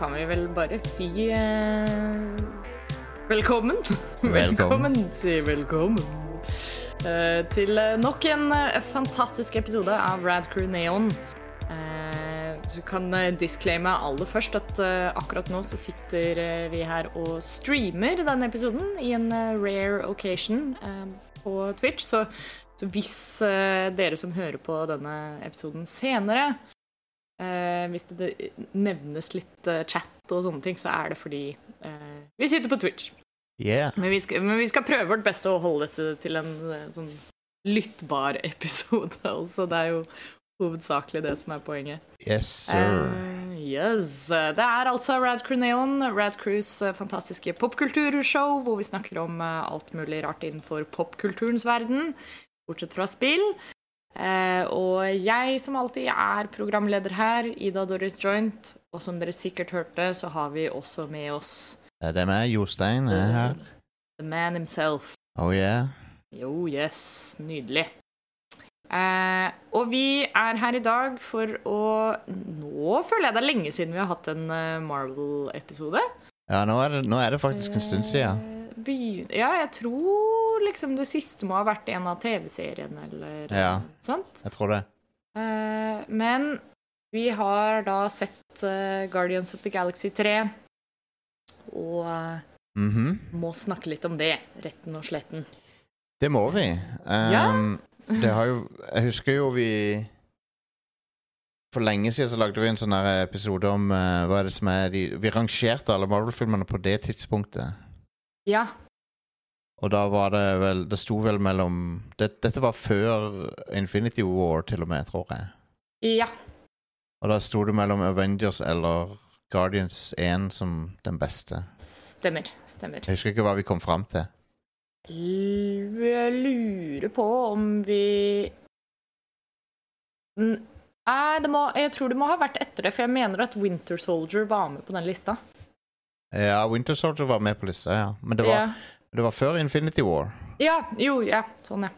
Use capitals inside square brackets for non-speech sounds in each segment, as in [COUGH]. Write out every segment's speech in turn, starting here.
kan vi vel bare si eh, velkommen. [LAUGHS] Velkommen. Si velkommen. eh, til eh, nok en eh, fantastisk episode av Rad Crew Neon. Eh, du kan eh, disclaime aller først at akkurat nå så sitter vi her og streamer denne episoden i en rare occasion på Twitch. Så, så hvis dere som hører på denne episoden senere Eh, hvis det nevnes litt eh, chat og sånne ting, så er det fordi eh, vi sitter på Twitch. Yeah. Men vi, skal, men vi skal prøve vårt beste å holde dette til en eh, sånn lyttbar [LAUGHS] episode. Altså, det er jo hovedsakelig det som er poenget. Yes, sir. Eh, yes. Det er altså Rad Crew Neon, Rad Crews fantastiske popkulturshow, hvor vi snakker om alt mulig rart innenfor popkulturens verden, bortsett fra spill. Eh, og jeg som alltid er programleder her, Ida Doris Joint. Og som dere sikkert hørte, så har vi også med oss Eh, Det er meg, Jostein, er her. the man himself. Oh yeah. Jo, yes. Nydelig. Eh, og vi er her i dag for å Nå føler jeg det er lenge siden vi har hatt en eh, Marvel-episode. Ja, nå er, det, nå er det faktisk en stund siden. Eh, ja, jeg tror liksom det siste må ha vært en av TV-seriene eller Ja. sånt. Jeg tror det. Uh, men vi har da sett uh, Guardians of the Galaxy 3, og uh, mm -hmm. må snakke litt om det, retten og sletten. Det må vi. Um, Det har jo Jeg husker jo vi For lenge siden så lagde vi en sånn episode om uh, hva er det som er de Vi rangerte alle Marvel-filmene på det tidspunktet. Ja. Og da var det vel Det sto vel mellom det, Dette var før Infinity War, til og med, tror jeg. Ja. Og da sto det mellom Avengers eller Guardians 1 som den beste. Stemmer. Stemmer. Jeg husker ikke hva vi kom fram til. L- Jeg lurer på om vi Nei, det må, jeg tror det må ha vært etter det, for jeg mener at Winter Soldier var med på den lista. Ja, Winter Soldier var med på lista, ja. Men det var, Ja, det var før Infinity War. ja jo, ja. Sånn, ja.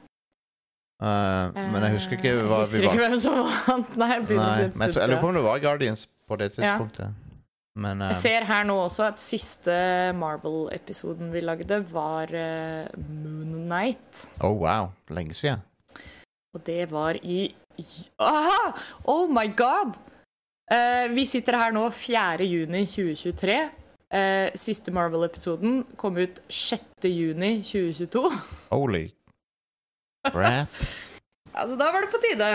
Uh, men jeg husker ikke Eh, hva jeg husker vi var ikke hvem som vant. Nei, jeg begynner å jeg, jeg lurer på om det var Guardians på det tidspunktet. Men uh, Jeg ser her nå også at siste Marvel-episoden vi lagde, var uh, Moon Knight. Oh, wow. Lenge siden. Og det var i Aha! Oh my god! Uh, vi sitter her nå 4. juni 2023. Eh, siste Marvel-episoden kom ut 6. juni 2022. Holy crap. [LAUGHS] Altså, da var det på tide.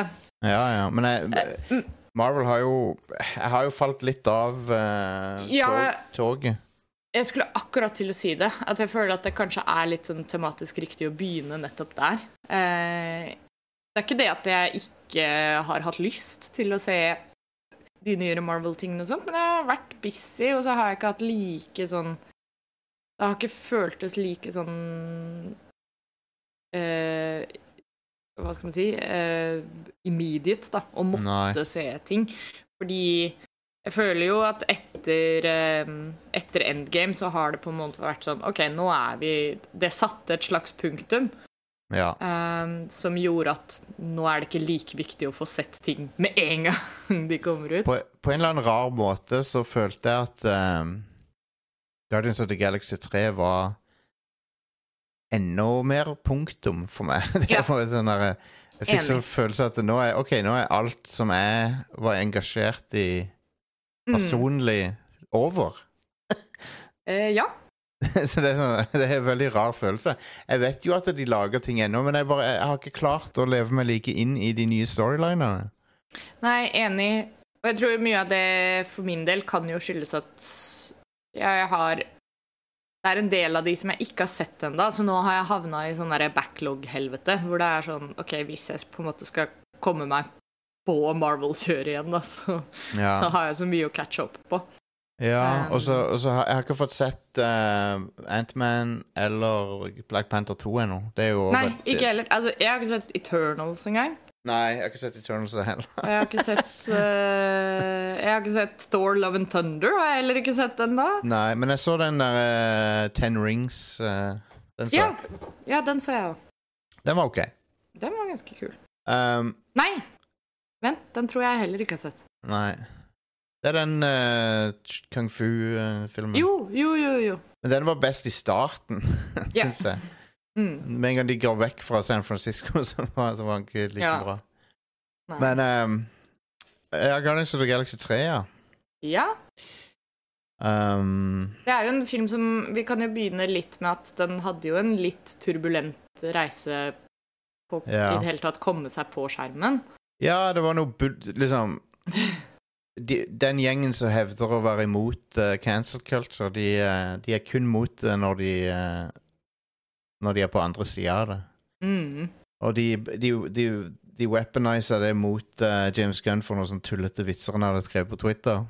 Ja, ja. Men jeg, mm. Marvel har jo Jeg har jo falt litt av eh, Ja. toget. Jeg skulle akkurat til å si det. At jeg føler at det kanskje er litt sånn tematisk riktig å begynne nettopp der. Eh, det er ikke det at jeg ikke har hatt lyst til å se de nyere Marvel-tingene og sånt, men jeg har vært busy, og så har jeg ikke hatt like sånn Det har ikke føltes like sånn eh, Hva skal man si eh, Immediate, da, å måtte Nei. se ting. Fordi jeg føler jo at etter, eh, etter Endgame så har det på en måte vært sånn OK, nå er vi Det satte et slags punktum Ja. Um, som gjorde at nå er det ikke like viktig å få sett ting med en gang de kommer ut. På, på en eller annen rar måte så følte jeg at um, Guardians of the Galaxy 3 var enda mer punktum for meg. [LAUGHS] Ja. sånn der, jeg fikk sånn følelse at nå er, okay, nå er alt som jeg var engasjert i Mm. personlig, over. uh, ja. [LAUGHS] så det er, sånn, det er en veldig rar følelse. Jeg vet jo at de lager ting ennå, men jeg, bare, jeg har ikke klart å leve meg like inn i de nye storylinene. Nei, enig. Og jeg tror mye av det for min del kan jo skyldes at jeg har Det er en del av de som jeg ikke har sett ennå, så nå har jeg havna i sånn backlog-helvete, hvor det er sånn OK, hvis jeg på en måte skal komme meg på Marvel-kjøret igjen, da, så, Ja. så har jeg så mye å catche opp på. Ja, Um, og så og så har jeg har ikke fått sett uh, Antman eller Black Panther 2 ennå. Nei, ikke heller. Altså, jeg har ikke sett Eternals engang. Nei, jeg har ikke sett Eternals heller. Og jeg har ikke sett uh, [LAUGHS] Jeg har ikke sett Thor Love and Thunder, har jeg heller ikke sett den da. Nei, men jeg så den der uh, Ten Rings. Uh, den, så. Ja. ja, den så jeg òg. den var ok. Den var ganske kul. Um, Nei! Vent, den tror jeg heller ikke har sett. nei. Det er den uh, kung fu-filmen. Jo, jo, jo, jo. Men den var best i starten, [LAUGHS] syns jeg. Mm. Med en gang de går vekk fra San Francisco, [LAUGHS] så var, så var den ikke like Ja. bra. Nei. Men um, ja, Guardians of the Galaxy 3, ja. Ja. Um, Det er jo en film som Vi kan jo begynne litt med at den hadde jo en litt turbulent reise på Ja. i det hele tatt komme seg på skjermen. ja, det var noe. Liksom [LAUGHS] de, Den gjengen som hevder å være imot uh, cancel culture, de, uh, de er kun mot det når de uh, Når de er på andre sida av det. Mm. Og de, de, de, de weaponiser det mot eh, James Gunn for noen sånn tullete vitser han hadde skrevet på Twitter.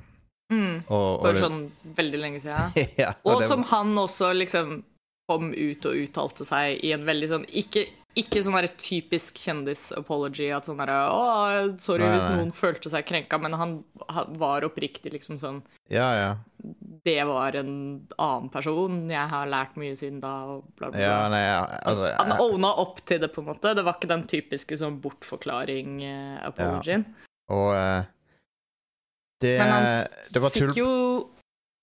Mm. Og, og det- sånn veldig lenge siden. [LAUGHS] ja, og Og som han også liksom kom ut og uttalte seg i en veldig sånn Ikke, ikke sånn derre typisk kjendis-apology at sånn derre Å, sorry Nei, hvis nei. noen følte seg krenka, men han, han var oppriktig liksom sånn Ja, ja. Det var en annen person, jeg har lært mye siden da, og bla, bla, bla. ja nei, ja, altså Han jeg- owna opp til det, på en måte. Det var ikke den typiske sånn bortforklaring-apologien. Og uh, det, Men han det var tull fikk jo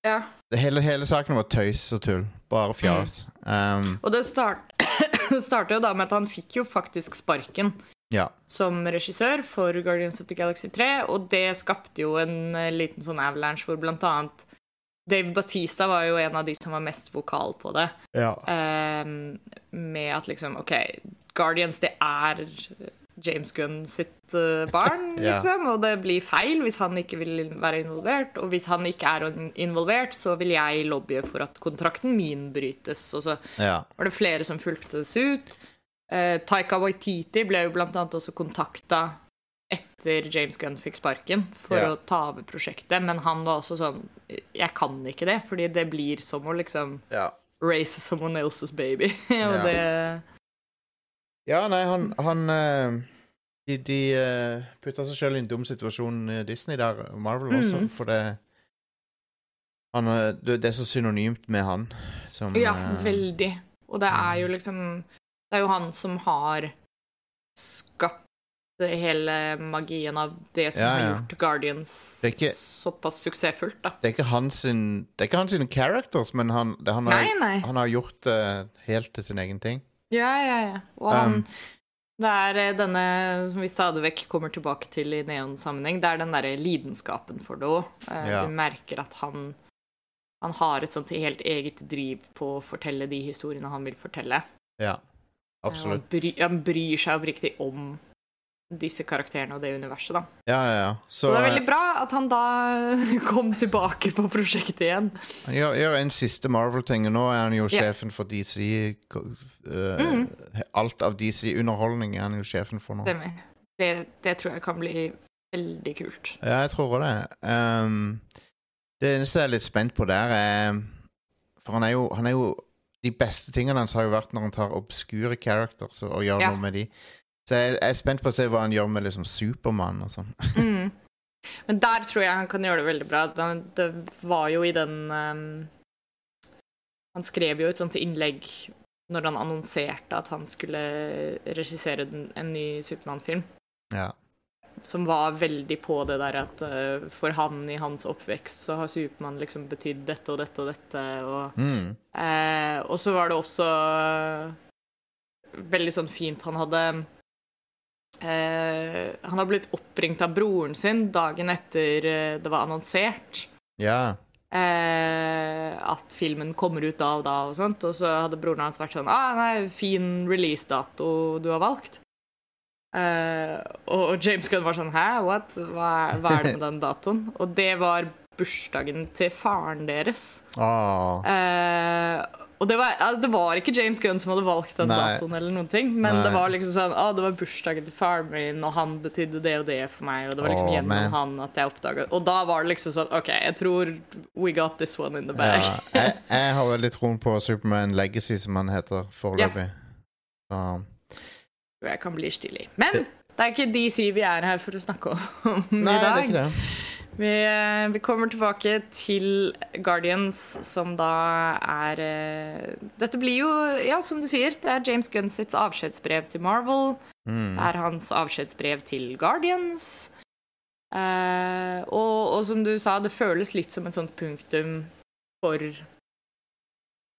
Ja. hele, hele saken var tøys og tull. Bare fjas. Um, Og det start, [LAUGHS] starter jo da med at han fikk jo faktisk sparken ja. som regissør for Guardians of the Galaxy 3, og det skapte jo en eh, liten sånn avalanche hvor blant annet Dave Batista var jo en av de som var mest vokal på det. ja. Um, med at liksom OK, Guardians, det er James Gunn sitt barn, barn, [LAUGHS] Ja. liksom. Og det blir feil hvis han ikke vil være involvert. Og hvis han ikke er involvert, så vil jeg lobbye for at kontrakten min brytes. Og så ja. var det flere som fulgte ut Eh, Taika Waititi ble jo blant annet også kontakta etter James Gunn fikk sparken, for Ja. å ta over prosjektet. Men han var også sånn Jeg kan ikke det, fordi det blir som å liksom ja. raise someone else's baby. [LAUGHS] og Ja. det Ja, nei, han, han eh, De, de uh, putta seg sjøl i en dum situasjon, eh, Disney der, Marvel også, mm. for det han, eh, det er så synonymt med han som Ja, eh, veldig. Og det er jo liksom Det er jo han som har skapt hele magien av det som Ja, har gjort Guardians ikke- såpass suksessfullt, da. Det er ikke hans sin, Det er ikke hans sine characters, men han, det, han, har, Nei, nei. han har gjort det helt til sin egen ting. Ja, ja, ja. Og han Um, Det er eh, denne som vi stadig vekk kommer tilbake til i neonsammenheng, det er den derre lidenskapen for det òg. Ja. Du merker at han han har et sånt helt eget driv på å fortelle de historiene han vil fortelle. Ja, absolutt. Han, bry, han bryr seg oppriktig om disse karakterene og det universet, da. Ja, ja, ja. Så, det er veldig bra at han da [LAUGHS] kom tilbake på prosjektet igjen. Han gjør, gjør en siste Marvel-ting, og nå er han jo sjefen for DC. Uh, eh, Mhm. Alt av DC-underholdning er han jo sjefen for nå. Det, det tror jeg kan bli veldig kult. Ja, jeg tror det. Um, det eneste jeg er litt spent på der, er For han er jo, han er jo De beste tingene hans har jo vært når han tar obskure characters og, gjør noe med de. Så jeg, jeg er spent på å se hva han gjør med liksom Supermann og sånn. [LAUGHS] Mm. Men der tror jeg han kan gjøre det veldig bra. Det, var jo i den um, Han skrev jo et sånt innlegg når han annonserte at han skulle regissere den, en ny Supermann-film. Ja. som var veldig på det der at uh, for han i hans oppvekst så har Supermann liksom betydd dette og dette og dette, og Mm. uh, Og så var det også veldig sånn fint Han hadde eh, Han har blitt oppringt av broren sin dagen etter eh, det var annonsert ja. eh, at filmen kommer ut da og da og sånt, og så hadde broren hans vært sånn ah, nei, fin releasedato du har valgt. Eh, og og James Gunn var sånn Hæ, what? Hva, er- hva er det med den datoen? Og det var bursdagen til faren deres. Åh. Eh, og det var, det var ikke James Gunn som hadde valgt den Nei. datoen, eller noen ting, men Nei. det var liksom sånn ah, det var bursdagen til faren min, og han betydde det og det for meg, og det var liksom oh, gjennom man. han at jeg oppdaga Og da var det liksom sånn OK, jeg tror we got this one in the bag. Ja, jeg, jeg har veldig troen på Superman Legacy, som han heter foreløpig. Ja. jeg kan bli stilig. Men det er ikke DC vi er her for å snakke om Nei, dag. det er ikke det. Vi, eh, vi kommer tilbake til Guardians, som da er eh, Dette blir jo, ja, som du sier, det er James Gunn sitt avskjedsbrev til Marvel. Mm. Det er hans avskjedsbrev til Guardians. Eh, og, og som du sa, det føles litt som et sånt punktum for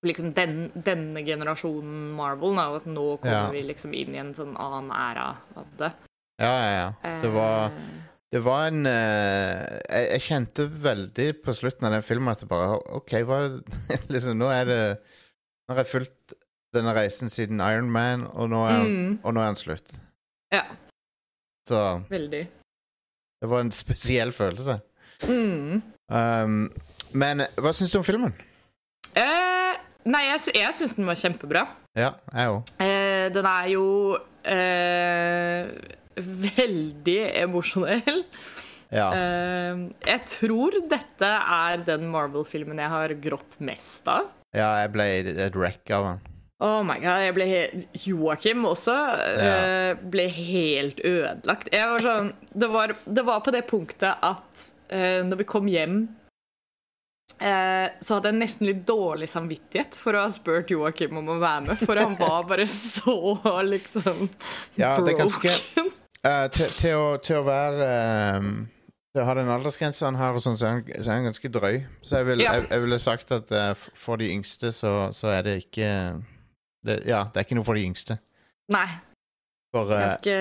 liksom den, denne generasjonen Marvel. Da, og at nå kommer Ja. vi liksom inn i en sånn annen æra av det. Ja, ja, ja. Det var, Eh, det var en eh, jeg, jeg kjente veldig på slutten av den filmen at det bare OK, hva [LAUGHS] liksom, Nå er det Nå har jeg fulgt denne reisen siden Iron Man, og nå er, mm, og nå er den slutt. ja, Så veldig. det var en spesiell følelse. Mm. Um, men hva syns du om filmen? Eh, nei, jeg, sy jeg syns den var kjempebra. Ja, jeg òg. Eh, den er jo eh, veldig emosjonell. Ja. Uh, jeg tror dette er den Marvel-filmen jeg har grått mest av. ja, jeg ble et wreck av den. Oh my god, jeg ble Joakim også eh, ble helt ødelagt. Jeg var sånn Det var, det var på det punktet at uh, når vi kom hjem eh, så hadde jeg nesten litt dårlig samvittighet for å ha spurt Joakim om å være med, for han [LAUGHS] var bare så liksom Ja, det er ganske Eh, til, til, å, til å være um, Til å ha den aldersgrensa han har, og sånn, så, er han, så er han ganske drøy. Så jeg, vil, Ja. jeg, jeg ville sagt at uh, for de yngste så, så er det ikke det, Ja, det er ikke noe for de yngste. Nei. For, uh, Ganske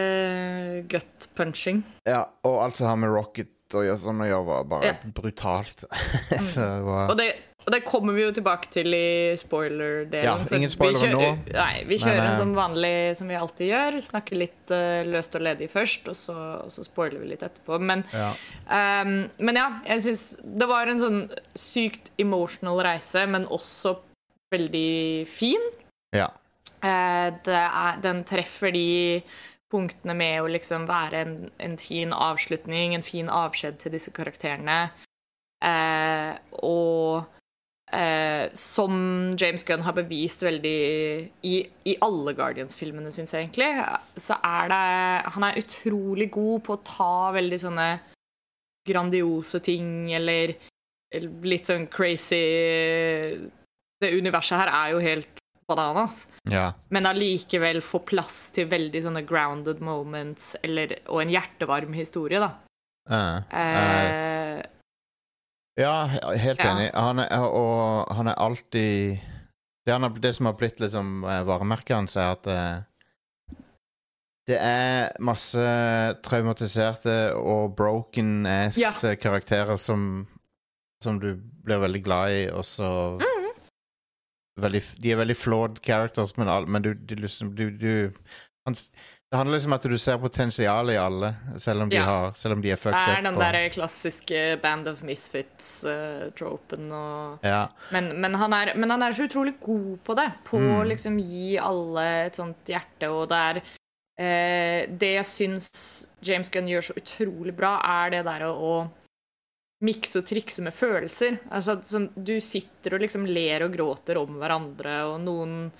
gut punching. ja, og alt som har med Rocket å gjøre, sånn å gjøre, var bare Ja. [LAUGHS] Mm. brutalt. så det var Og det, og det kommer vi jo tilbake til i spoiler-delen. Ja, ingen vi spoilere kjører- nå. Nei, vi kjører Men, eh, en som vanlig som vi alltid gjør. Snakker litt uh, løst og ledig først, og så, og så spoiler vi litt etterpå. Men ja. um, men ja, jeg syns det var en sånn sykt emotional reise, men også veldig fin. ja. Uh, det er, den treffer de punktene med å liksom være en, en fin avslutning, en fin avskjed til disse karakterene. Uh, og eh, som James Gunn har bevist veldig i, i alle Guardians-filmene, syns jeg egentlig, så er det Han er utrolig god på å ta veldig sånne grandiose ting, eller, litt sånn crazy Det universet her er jo helt bananas ja. men allikevel få plass til veldig sånne grounded moments eller, og en hjertevarm historie, da. Uh, uh. Eh, Ja, helt Ja. enig. Han er, og han er alltid Det, han har, det som har blitt liksom eh, varemerket hans, er at eh, det er masse traumatiserte og broken ass-karakterer som, som du blir veldig glad i, og så Mhm. veldig, De er veldig flawed characters, men, all, men du, du liksom du, du han, Det handler liksom om at du ser potensial i alle, selv om de, Ja. har, selv om de er det er up. den og- der klassiske Band of Misfits-tropen og ja. men, men, han er, men han er så utrolig god på det. På å Mm. liksom gi alle et sånt hjerte, og det er eh, Det jeg syns James Gunn gjør så utrolig bra, er det der å, å mikse og trikse med følelser. Altså, sånn, du sitter og liksom ler og gråter om hverandre, og noen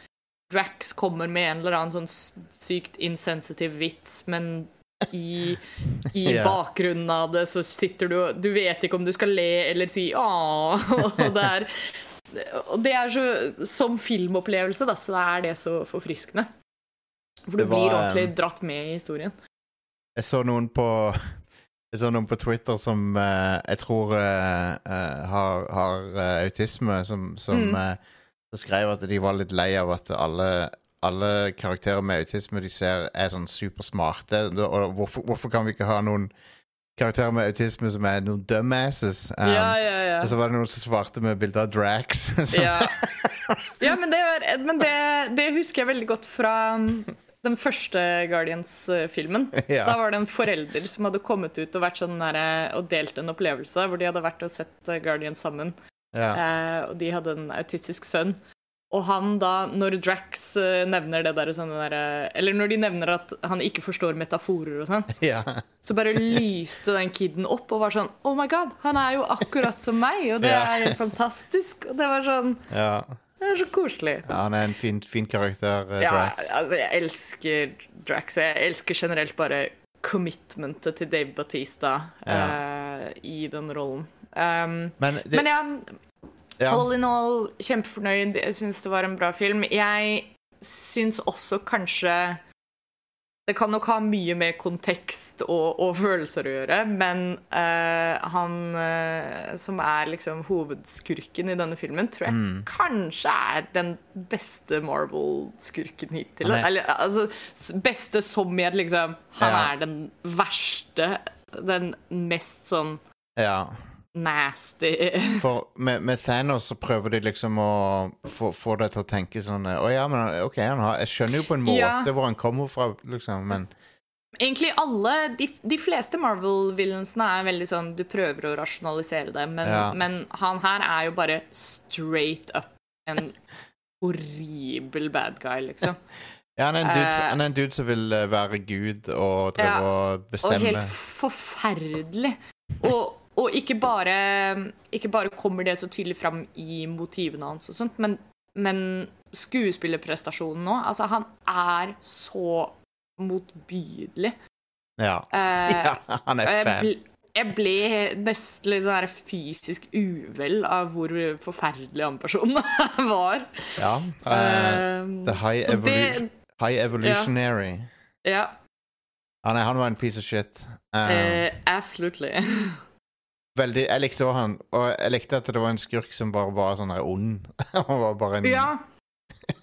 Drax kommer med en eller annen sånn sykt insensitiv vits, men i, i [LAUGHS] yeah. bakgrunnen av det så sitter du og Du vet ikke om du skal le eller si 'åh'. [LAUGHS] Og det er, og det er så Som filmopplevelse, da, så er det så forfriskende. For du var, blir ordentlig um, dratt med i historien. Jeg så noen på [LAUGHS] Jeg så noen på Twitter som uh, jeg tror uh, uh, har, har autisme, som, som Mm. Skrev at de var litt lei av at alle, alle karakterer med autisme de ser er sånn supersmarte. Og hvorfor, hvorfor kan vi ikke ha noen karakterer med autisme som er noen dumbasses? Um, ja, ja, ja. Og så var det noen som svarte med bilde av Drax. [LAUGHS] Ja, ja men, det, var, men det, det husker jeg veldig godt fra um, den første Guardians-filmen. Ja. Da var det en forelder som hadde kommet ut og, vært sånn der, eh, og delt en opplevelse hvor de hadde vært og sett eh, Guardians sammen. Ja. Eh, og de hadde en autistisk sønn. Og han da, når Drax eh, nevner det der sånne der, Eller når de nevner at han ikke forstår metaforer og sånn, [LAUGHS] ja. så bare lyste den kiden opp og var sånn Oh my god, han er jo akkurat som meg, og det Ja. er helt fantastisk. Og det var sånn ja. Det er så koselig. ja han er en fin, fin karakter, eh, Ja, Drax. altså, jeg elsker Drax, og jeg elsker generelt bare commitmentet til Dave Batista eh, i den rollen. Um, Men, det, men ja, ja. all in all, kjempefornøyd. Jeg syns det var en bra film. Jeg syns også kanskje det kan nok ha mye med kontekst og, og følelser å gjøre, men uh, han uh, som er liksom hovedskurken i denne filmen, tror jeg Mm. kanskje er den beste Marvel-skurken hittil. Er- Eller altså beste som i at liksom Han Ja. er den verste, den mest sånn Ja. Nasty [LAUGHS] For med, med Thanos så prøver de liksom å få, få deg til å tenke sånn Å ja, men OK, han har, jeg skjønner jo på en måte Ja. hvor han kommer fra, liksom, men Egentlig alle De, de fleste Marvel-villainsene er veldig sånn Du prøver å rasjonalisere det, men, Ja. men han her er jo bare straight up en horribel bad guy, liksom. [LAUGHS] Ja, han er en dude, Eh. han er en dude som vil eh, være gud og drive Ja, og Og helt forferdelig. Og, og ikke, bare, ikke bare kommer det så tydelig fram i motivene hans og sånt, men, men skuespillerprestasjonen nå Altså, han er så motbydelig. Ja. Eh, [LAUGHS] ja, han er fan. jeg ble nesten litt sånn fysisk uvel av hvor forferdelig han personen [LAUGHS] var. Ja. Eh, the high, evolu det high evolutionary. Ja, Han, er, han var en piece of shit. Uh, uh, absolutely. [LAUGHS] veldig, jeg likte også han, og jeg likte at det var en skurk som bare var sånn her ond. [LAUGHS] han var bare en Ja.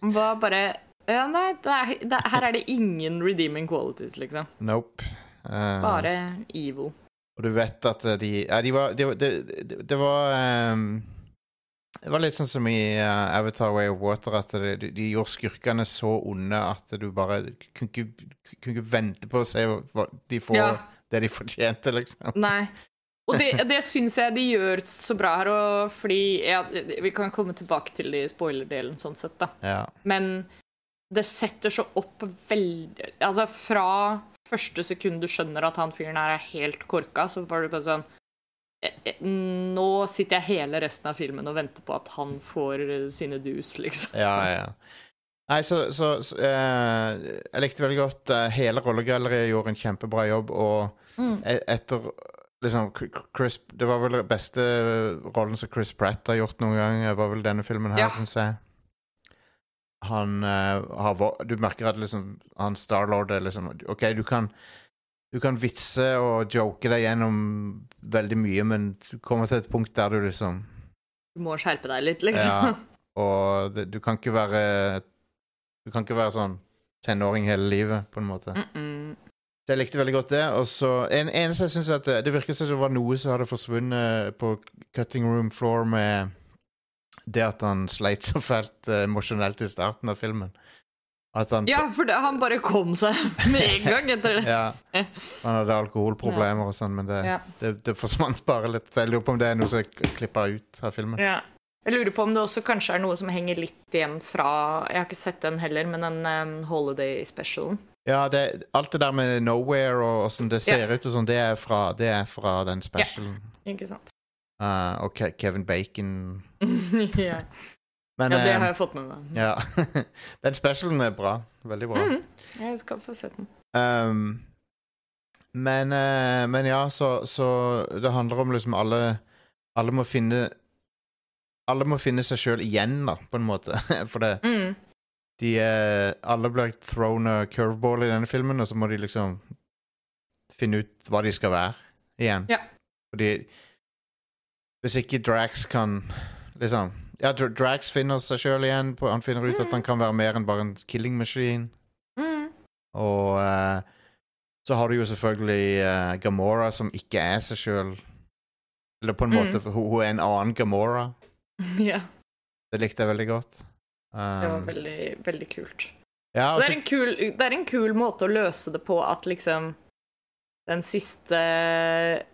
Var bare ja, Nei, det er, det, her er det ingen redeeming qualities, liksom. Nope. Uh, Bare evil. Og du vet at de Ja, de var Det, de, de, de, var um, Det var litt sånn som i uh, Avatar Way of Water, at de gjorde skurkene så onde at du bare kunne ikke, kunne ikke vente på å se hva de får Ja. det de fortjente, liksom. Nei. Og det, det syns jeg de gjør så bra her, og fordi ja, Vi kan komme tilbake til det i spoiler-delen, sånn sett, da. Ja. Men det setter så opp veldig Altså, fra første sekund du skjønner at han fyren her er helt korka, så var det bare sånn eh, eh, Nå sitter jeg hele resten av filmen og venter på at han får sine dus, liksom. Ja, ja. Nei, så, så, så eh, Jeg likte veldig godt eh, Hele rollegalleriet gjorde en kjempebra jobb, og Mm. e etter liksom Chris Det var vel beste rollen som Chris Pratt har gjort noen gang, Det var vel denne filmen her, Ja. syns jeg. Han uh, har Du merker at liksom han Starlord er liksom OK, du kan du kan vitse og joke deg gjennom veldig mye, men du kommer til et punkt der du liksom Du må skjerpe deg litt, liksom. Ja. [LAUGHS] Og det, du kan ikke være Du kan ikke være sånn tenåring hele livet, på en måte. Mm -mm. Jeg likte veldig godt det. Og så en, eneste jeg synes at det, det virker som det var noe som hadde forsvunnet på cutting room floor med det at han sleit så fælt eh, emosjonelt i starten av filmen. At han Ja, for det, han bare kom seg [LAUGHS] med en gang etter det. [LAUGHS] Ja. Han hadde alkoholproblemer og sånn, men det, Ja. det, det forsvant bare litt. Så jeg lurer på om det er noe som er klippa ut av filmen. Ja. Jeg lurer på om det også kanskje er noe som henger litt igjen fra Jeg har ikke sett den heller, men den um, Holiday Specialen. Ja, det, alt det der med Nowhere og åssen det ser ut, og sånn, det, det er fra den specialen. Ja, Ikke sant? Uh, og Ke Kevin Bacon [LAUGHS] ja. Men ja, det eh, har jeg fått med meg. ja. [LAUGHS] den specialen er bra. Veldig bra. Mhm. Jeg skal få sett den. Um, men, uh, men ja, så, så det handler om liksom alle Alle må finne Alle må finne seg sjøl igjen, da, på en måte. [LAUGHS] For det Mm. de eh, Alle blir thrown a curveball i denne filmen, og så må de liksom finne ut hva de skal være igjen. Ja. Fordi Hvis ikke Drax kan liksom Ja, Drax finner seg sjøl igjen. På, han finner ut at han kan være mer enn bare en killing machine. Mm. Og uh, så har du jo selvfølgelig uh, Gamora, som ikke er seg sjøl. Eller på en Mm. måte, hun, hun er en annen Gamora. [LAUGHS] ja. Det likte jeg veldig godt. Det var Um, veldig, veldig kult. ja, Og og det, er en kul, det er en kul måte å løse det på at liksom den siste,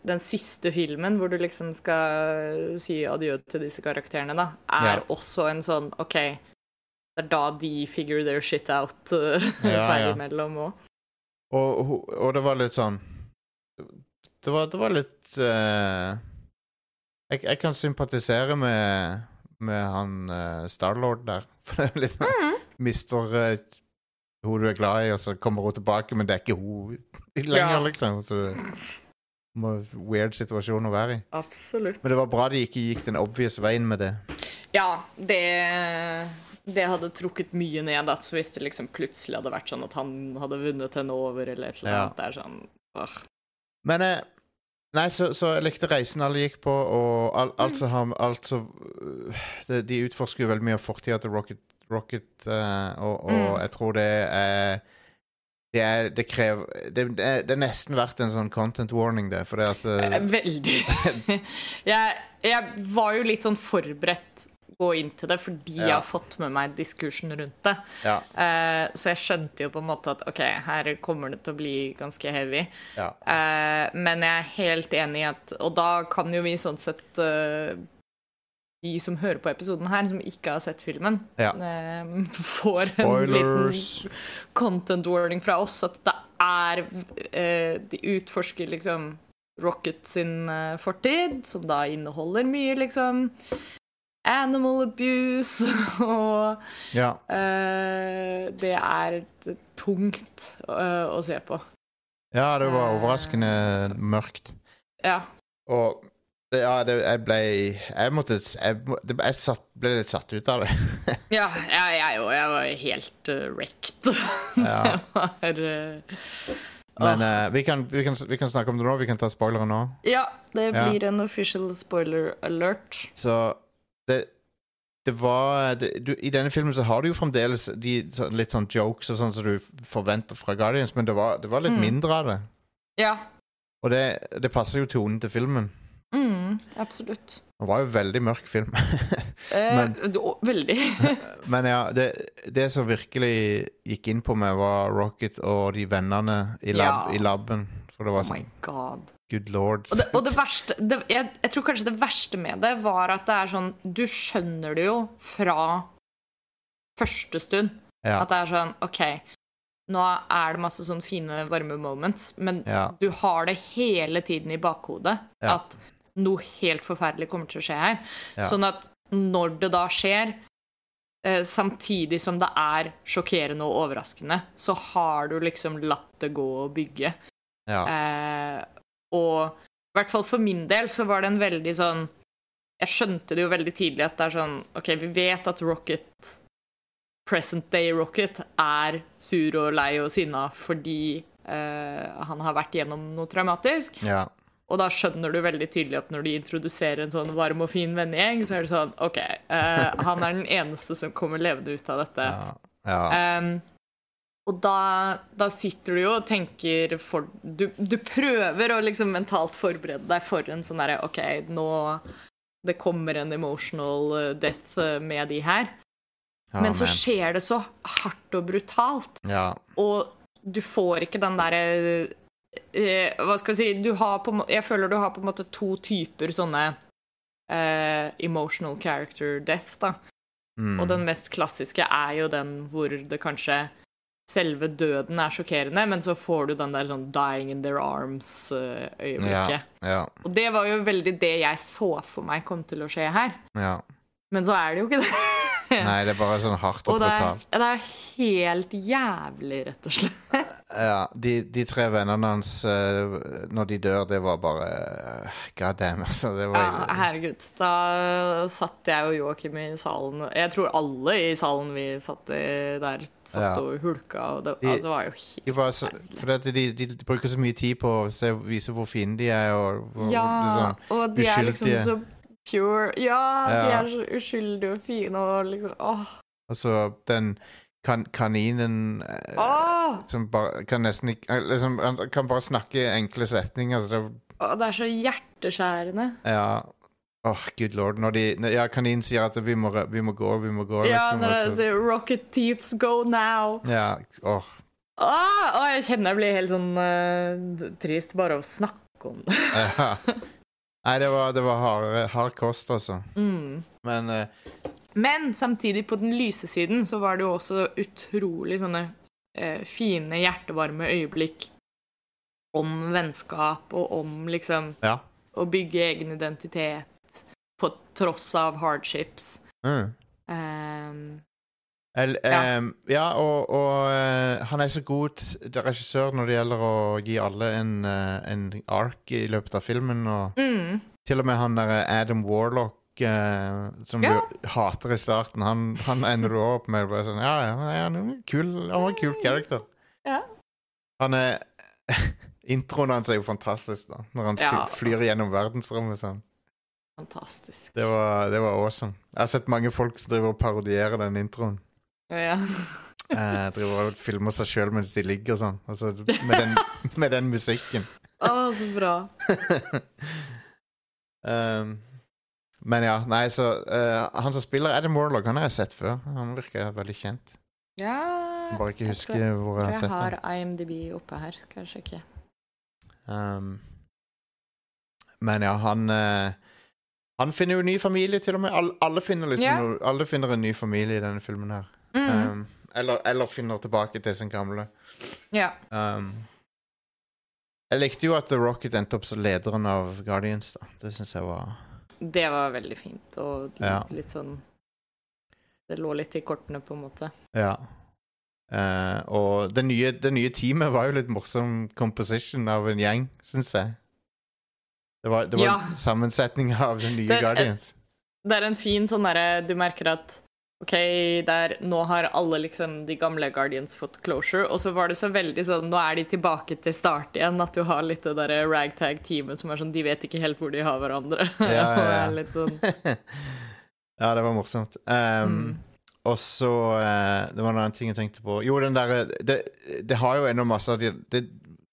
den siste filmen hvor du liksom skal si adjø til disse karakterene, da, er Ja. også en sånn OK, det er da de figure their shit out uh, Ja, [LAUGHS] seg ja. imellom òg. Og, ho- og det var litt sånn Det var, det var litt eh, jeg, jeg kan sympatisere med, med han uh, Starlord der. [LAUGHS] For det er sånn Mm. Mister uh, hun du er glad i, og så kommer hun tilbake, men det er ikke hun lenger, Ja. liksom. Så weird situasjon å være i. Absolutt. Men det var bra de ikke gikk den obvious veien med det. Ja, det, det hadde trukket mye ned, så hvis det liksom plutselig hadde vært sånn at han hadde vunnet henne over, eller et eller Ja. annet, det er sånn åh. Men eh, Nei, så, så jeg likte reisen alle gikk på, og al, alt som har alt som de, De utforsker jo veldig mye av fortida til Rocket, Rocket uh, og, og Mm. jeg tror det er det er, det, krever, det, det, er, det er nesten verdt en sånn content warning, det. For det at eh, Veldig. [LAUGHS] [LAUGHS] jeg, jeg var jo litt sånn forberedt gå inn til det fordi jeg har fått med meg diskursen rundt det. Ja. Eh, så jeg skjønte jo på en måte at OK, her kommer det til å bli ganske heavy. ja. Eh, men jeg er helt enig i at Og da kan jo vi sånn sett eh, De som hører på episoden her, som ikke har sett filmen, Ja. eh, får en liten content warning fra oss. At det er eh, De utforsker liksom Rocket sin eh, fortid, som da inneholder mye liksom animal abuse [LAUGHS] og ja. uh, Det er tungt uh, å se på. Ja, det var Eh. overraskende mørkt. Ja. Og det, ja, det, jeg ble Jeg måtte Jeg, jeg satt, ble litt satt ut av det. [LAUGHS] Ja, jeg, jeg, jo, jeg var helt uh, wrecked. [LAUGHS] Ja. det var uh, Men uh, vi, kan, vi, kan, vi kan snakke om det nå. Vi kan ta spoileren nå. Ja, det Ja. blir en official spoiler alert. Så det, det var det, du, I denne filmen så har du jo fremdeles de, så, litt sånn jokes og sånn som du forventer fra Guardians, men det var, det var litt Mm. mindre av det. Ja. Og det, det passer jo tonen til filmen. Mm, absolutt. Det var jo en veldig mørk film. [LAUGHS] Eh, Men- eh, veldig. [LAUGHS] men ja, det, det som virkelig gikk inn på meg, var Rocket og de vennene i, lab, Ja. i laben. For det Oh var my sånn god. Good lord. Og det, og det verste det, jeg, jeg tror kanskje det verste med det var at det er sånn Du skjønner det jo fra første stund. Ja. At det er sånn OK, nå er det masse sånn fine, varme moments, men Ja. du har det hele tiden i bakhodet Ja. at noe helt forferdelig kommer til å skje her. Sånn at når det da skjer, eh, samtidig som det er sjokkerende og overraskende, så har du liksom latt det gå og bygge. ja. Eh, og i hvert fall for min del så var det en veldig sånn Jeg skjønte det jo veldig tidlig at det er sånn OK, vi vet at Rocket Present Day Rocket er sur og lei og sinna fordi uh, han har vært gjennom noe traumatisk. ja. Og da skjønner du veldig tydelig at når de introduserer en sånn varm og fin vennegjeng, så er det sånn OK, uh, han er den eneste som kommer levende ut av dette. ja. ja. Um, og da, da sitter du jo og tenker for, du, du prøver å liksom mentalt forberede deg for en sånn derre OK, nå Det kommer en emotional uh, death uh, med de her. Ja, Men så skjer det så hardt og brutalt, ja. og du får ikke den derre eh, Hva skal jeg si du har på, Jeg føler du har på en måte to typer sånne eh, emotional character death, da. Mm. Og den mest klassiske er jo den hvor det kanskje Selve døden er sjokkerende, men så får du den der sånn 'dying in their arms'-øyeblikket. ja. ja. Og det var jo veldig det jeg så for meg kom til å skje her. ja. Men så er det jo ikke det. [LAUGHS] Nei, det er bare sånn hardt og Og det brutalt. det er helt jævlig, rett og slett. [LAUGHS] Ja, de, de tre vennene hans eh, når de dør, det var bare uh, God damn, altså. Det var, Ja, herregud. Da satt jeg og Joakim i salen Jeg tror alle i salen vi satt i der, satt Ja. og hulka. Og det, De- altså, det var jo helt de, var så, for de, de, bruker så mye tid på å se, vise hvor fine de er. Og, hvor Ja, liksom, og de er liksom så pure. Ja, de er så uskyldige og fine og liksom Åh! Altså, så den kan, kaninen åh, som bare kan nesten ikke eh, liksom, Han kan bare snakke enkle setninger. Så det, oh, det er så hjerteskjærende. ja Åh, good lord. Når de, ja, kaninen sier at vi må, vi må gå, vi må gå, Ja, liksom. det er Rocket Thieves go now. ja, åh. Åh, jeg kjenner jeg blir helt sånn uh, trist bare av å snakke om det. [LAUGHS] Nei, det var, det var hard, hard kost, altså. Mm. Men uh, Men samtidig, på den lyse siden, så var det jo også utrolig sånne uh, fine, hjertevarme øyeblikk om vennskap og om liksom ja. å bygge egen identitet på tross av hardships. Mm. Ehm, El, Ja. ja, og, og uh, han er så god til regissør når det gjelder å gi alle en, uh, en ark i løpet av filmen. Og mm, til og med han der Adam Warlock uh, som Ja. du hater i starten, han, han ender du opp med bare sånn Ja, ja, han en kul, han var en kul character. Ja. Han er [LAUGHS] Introen hans er jo fantastisk, da. Når han Ja. flyr gjennom verdensrommet sånn. Fantastisk. Det var, det var awesome. Jeg har sett mange folk som driver og parodierer den introen. Ja. [LAUGHS] Eh, driver og filmer seg sjøl mens de ligger og sånn. Altså, med, den, [LAUGHS] med den musikken. Å, så bra. [LAUGHS] Um, men ja, nei, så uh, Han som spiller Adam Warlock, han har jeg sett før. Han virker veldig kjent. Ja Jeg bare ikke tror hvor jeg har Jeg har. IMDb oppe her. Kanskje ikke. Um, men ja, han uh, Han finner jo ny familie, til og med. Alle, alle, finner liksom yeah. alle finner en ny familie i denne filmen her. Mm. Um, eller, eller finner tilbake til sin gamle. ja. Um, jeg likte jo at The Rocket endte opp som lederen av Guardians. da Det syns jeg var Det var veldig fint, og Ja. litt sånn Det lå litt i kortene, på en måte. Ja. Uh, og det nye, det nye teamet var jo litt morsom composition av en gjeng, syns jeg. Det var, det var Ja. en sammensetning av den nye Det- Guardians. Det er en fin sånn derre Du merker at OK, der, nå har alle liksom de gamle Guardians fått closure, og så var det så veldig sånn Nå er de tilbake til start igjen, at du har litt det derre ragtag-teamet som er sånn De vet ikke helt hvor de har hverandre. Ja, ja, [LAUGHS] ja. er litt sånn [LAUGHS] ja, det var morsomt. Um, Mm. Og så uh, Det var en annen ting jeg tenkte på. Jo, den derre det, det har jo ennå masse det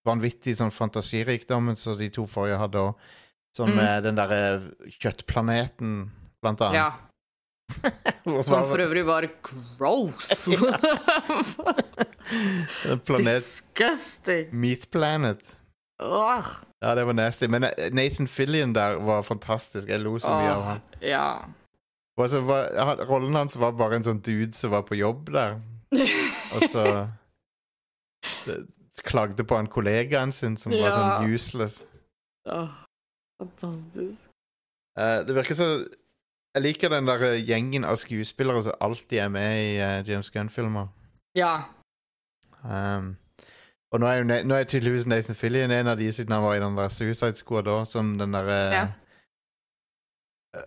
vanvittig sånn fantasirikdommen som de to forrige hadde òg. Sånn Mm. med den derre kjøttplaneten, blant annet. Ja. Som for øvrig var gross. [LAUGHS] planet Disgusting. Meat Planet. Åh. Ja, det var nasty. Men eh, Nathan Fillion der var fantastisk. Jeg lo så mye av han. Ja. Og så var, rollen hans var bare en sånn dude som var på jobb der, og så [LAUGHS] det- klagde på han kollegaen sin som var sånn useless. Åh, fantastisk. Uh, det virker så Jeg liker den der eh, gjengen av skuespillere som alltid er med i uh, James Gunn-filmer. Ja. Um, og nå er, jo, nå er tydeligvis Nathan Fillion en av de siden han var i den der Suicide Squad òg, som den derre Ja.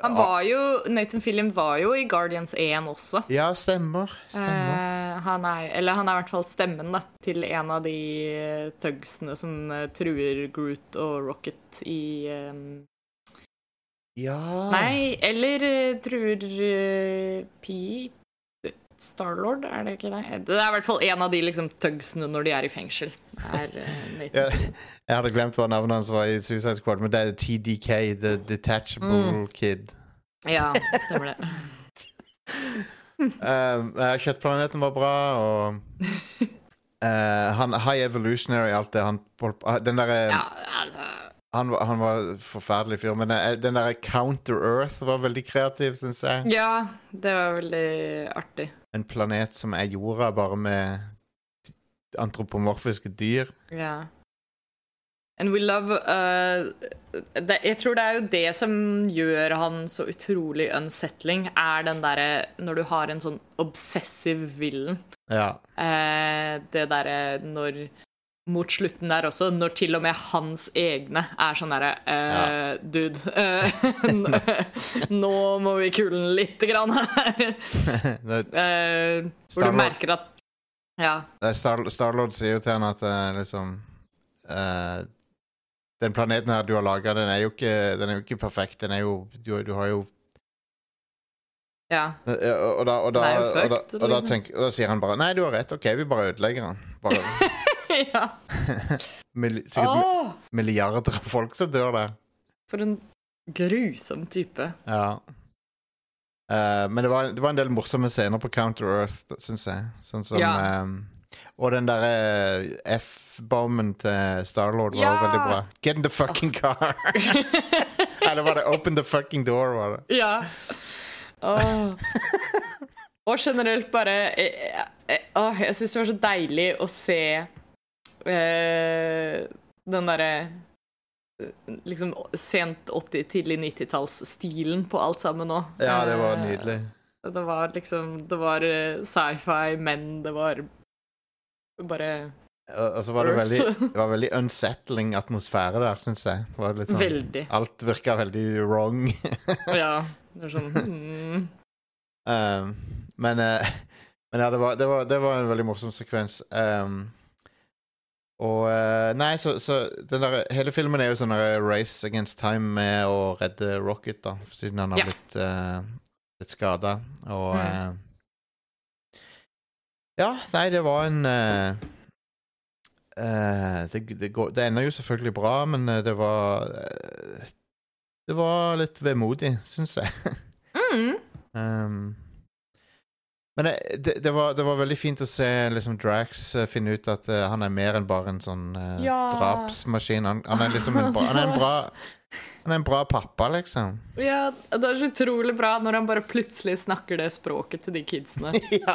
Han var jo Nathan Fillion var jo i Guardians 1 også. Ja, stemmer. Stemmer. Eh, han er, eller han er i hvert fall stemmen da, til en av de eh, thugsene som eh, truer Groot og Rocket i eh, ja Nei, eller eh, truer uh, Pete Starlord, er det ikke det? Det er i hvert fall en av de liksom, thugsene når de er i fengsel. Er, [LAUGHS] uh, Ja, jeg hadde glemt hva navnet hans var i Suicide Squad, men det er TDK, The Detachable Mm. Kid. ja, [LAUGHS] stemmer det. Um, eh, Kjøttplaneten var bra, og uh, [LAUGHS] han, High Evolutionary, alt det han holdt på- Den derre Ja, altså, han, han var en forferdelig fyr, men eh, den derre Counter Earth var veldig kreativ, syns jeg. ja, det var veldig artig. En planet som er jorda, bare med antropomorfiske dyr. Ja. And we love uh, det, Jeg tror det er jo det som gjør han så utrolig unsettling, er den derre Når du har en sånn obsessive villain. Ja. Uh, det derre når Mot slutten der også, når til og med hans egne er sånn derre eh, Dude, eh, [LAUGHS] nå må vi kulen lite grann her. [LAUGHS] Eh, hvor du merker at Ja. er Star Starlord sier jo til han at eh, liksom eh, Den planeten her du har laga, den er jo ikke Den er jo ikke perfekt. Den er jo Du, du har jo ja. Eh, Og da, og da, Den er og da, og da, liksom. tenk, og da sier han bare Nei, du har rett. OK, vi bare ødelegger den. Bare [LAUGHS] [LAUGHS] ja. sikkert oh! Milliarder av folk som dør der. for en grusom type. Ja. Uh, men det var, det var en del morsomme scener på Counter Earth, syns jeg. Sånn som Ja. um, Og den derre F-bomben til Starlord var Ja. jo veldig bra. Get in the fucking car! [LAUGHS] Eller var det Open the fucking door? var det ja. Oh. [LAUGHS] Og generelt bare Jeg, jeg, jeg, Jeg syns det var så deilig å se eh, den derre eh, Liksom sent 80-, tidlig 90-tallsstilen på alt sammen òg. Ja, det var Eh, nydelig. Det var liksom Det var eh, sci-fi, men det var bare Og så var det veldig, [LAUGHS] det var veldig unsettling atmosfære der, syns jeg. Sånn, Veldig. Alt virka veldig wrong. Ja. Det er sånn [LAUGHS] mm. Um, men, uh, [LAUGHS] men ja, det var, det, var, det var en veldig morsom sekvens. Um, og eh, Nei, så, så den der, hele filmen er jo sånn race against time med å redde Rocket, da, siden han har Ja. blitt, uh, blitt skada. Og Mm. uh, Ja, nei, det var en uh, det, det, går, det ender jo selvfølgelig bra, men det var Det var litt vemodig, syns jeg. Mm. [LAUGHS] Um, men det, det, det, var, det var veldig fint å se liksom, Drax eh, finne ut at uh, han er mer enn bare en sånn uh, Ja. drapsmaskin. Han, han er liksom en bra, han er en [LAUGHS] bra Han er en bra pappa, liksom. Ja, det er så utrolig bra når han bare plutselig snakker det språket til de kidsene. [LAUGHS] ja.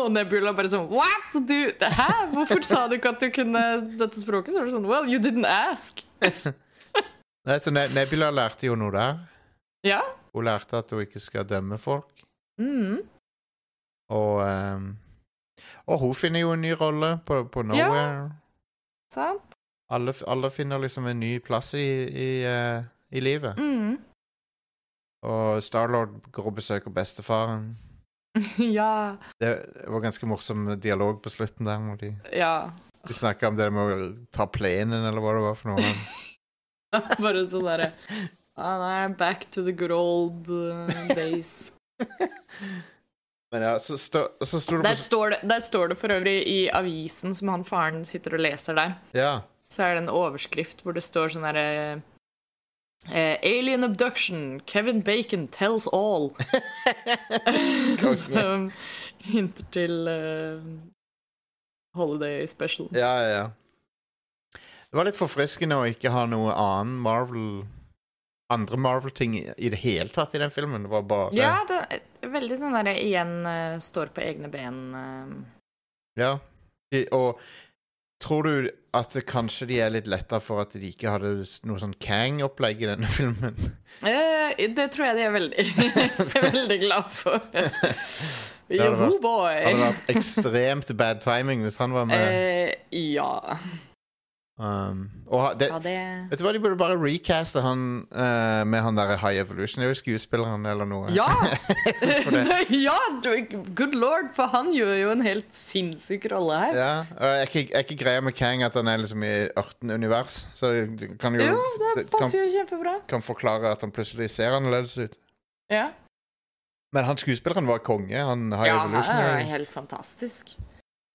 Og Nebula bare sånn What? Du, hæ? Hvorfor sa du ikke at du kunne dette språket? Så var det sånn Well, you didn't ask. [LAUGHS] Nei, så Ne- Nebula lærte jo noe der. Ja. Hun lærte at hun ikke skal dømme folk. Mm. Og um, Og hun finner jo en ny rolle på, på Nowhere. Sant? Alle, alle finner liksom en ny plass i, i, uh, i livet. Mm. Og Starlord går og besøker bestefaren. [LAUGHS] ja. Det var ganske morsom dialog på slutten der. Når de, Ja. de snakka om det med å ta plenen, eller hva det var for noe. [LAUGHS] Bare sånn derre ah, nei, Back to the good old uh, days. [LAUGHS] [LAUGHS] Men ja, så, stå, så står det Der står det, der står det for øvrig i avisen som han faren sitter og leser der, Ja. så er det en overskrift hvor det står sånn herre eh, Alien abduction. Kevin Bacon tells all. [LAUGHS] [LAUGHS] Som hinter til eh, Holiday Special. ja, ja, ja. Det var litt forfriskende å ikke ha noe annen Marvel Andre Marvel-ting i, i det hele tatt i den filmen. Det var bare Ja, det er veldig sånn der igjen uh, står på egne ben. Uh. Ja. De, og tror du at kanskje de er litt letta for at de ikke hadde noe sånn Kang-opplegg i denne [LAUGHS] filmen? Uh, det tror jeg de er veldig, [LAUGHS] veldig glad for. [LAUGHS] Joho, boy! Det hadde vært ekstremt bad timing hvis han var med. Ja. Um, og det, ja, det vet du hva, de burde bare recaste han uh, med han der High Evolution. Det er jo skuespilleren eller noe. Ja! [LAUGHS] [LAUGHS] Ja! du- Good lord, for han gjør jo en helt sinnssyk rolle her. Ja, og er ikke, ikke greia med Kang at han er liksom i 18 univers? Så det kan jo Jo, det det kan, passer jo kjempebra. kan forklare at han plutselig ser annerledes ut. Ja, Men han skuespilleren var konge. Han High ja Evolutionary. er helt fantastisk.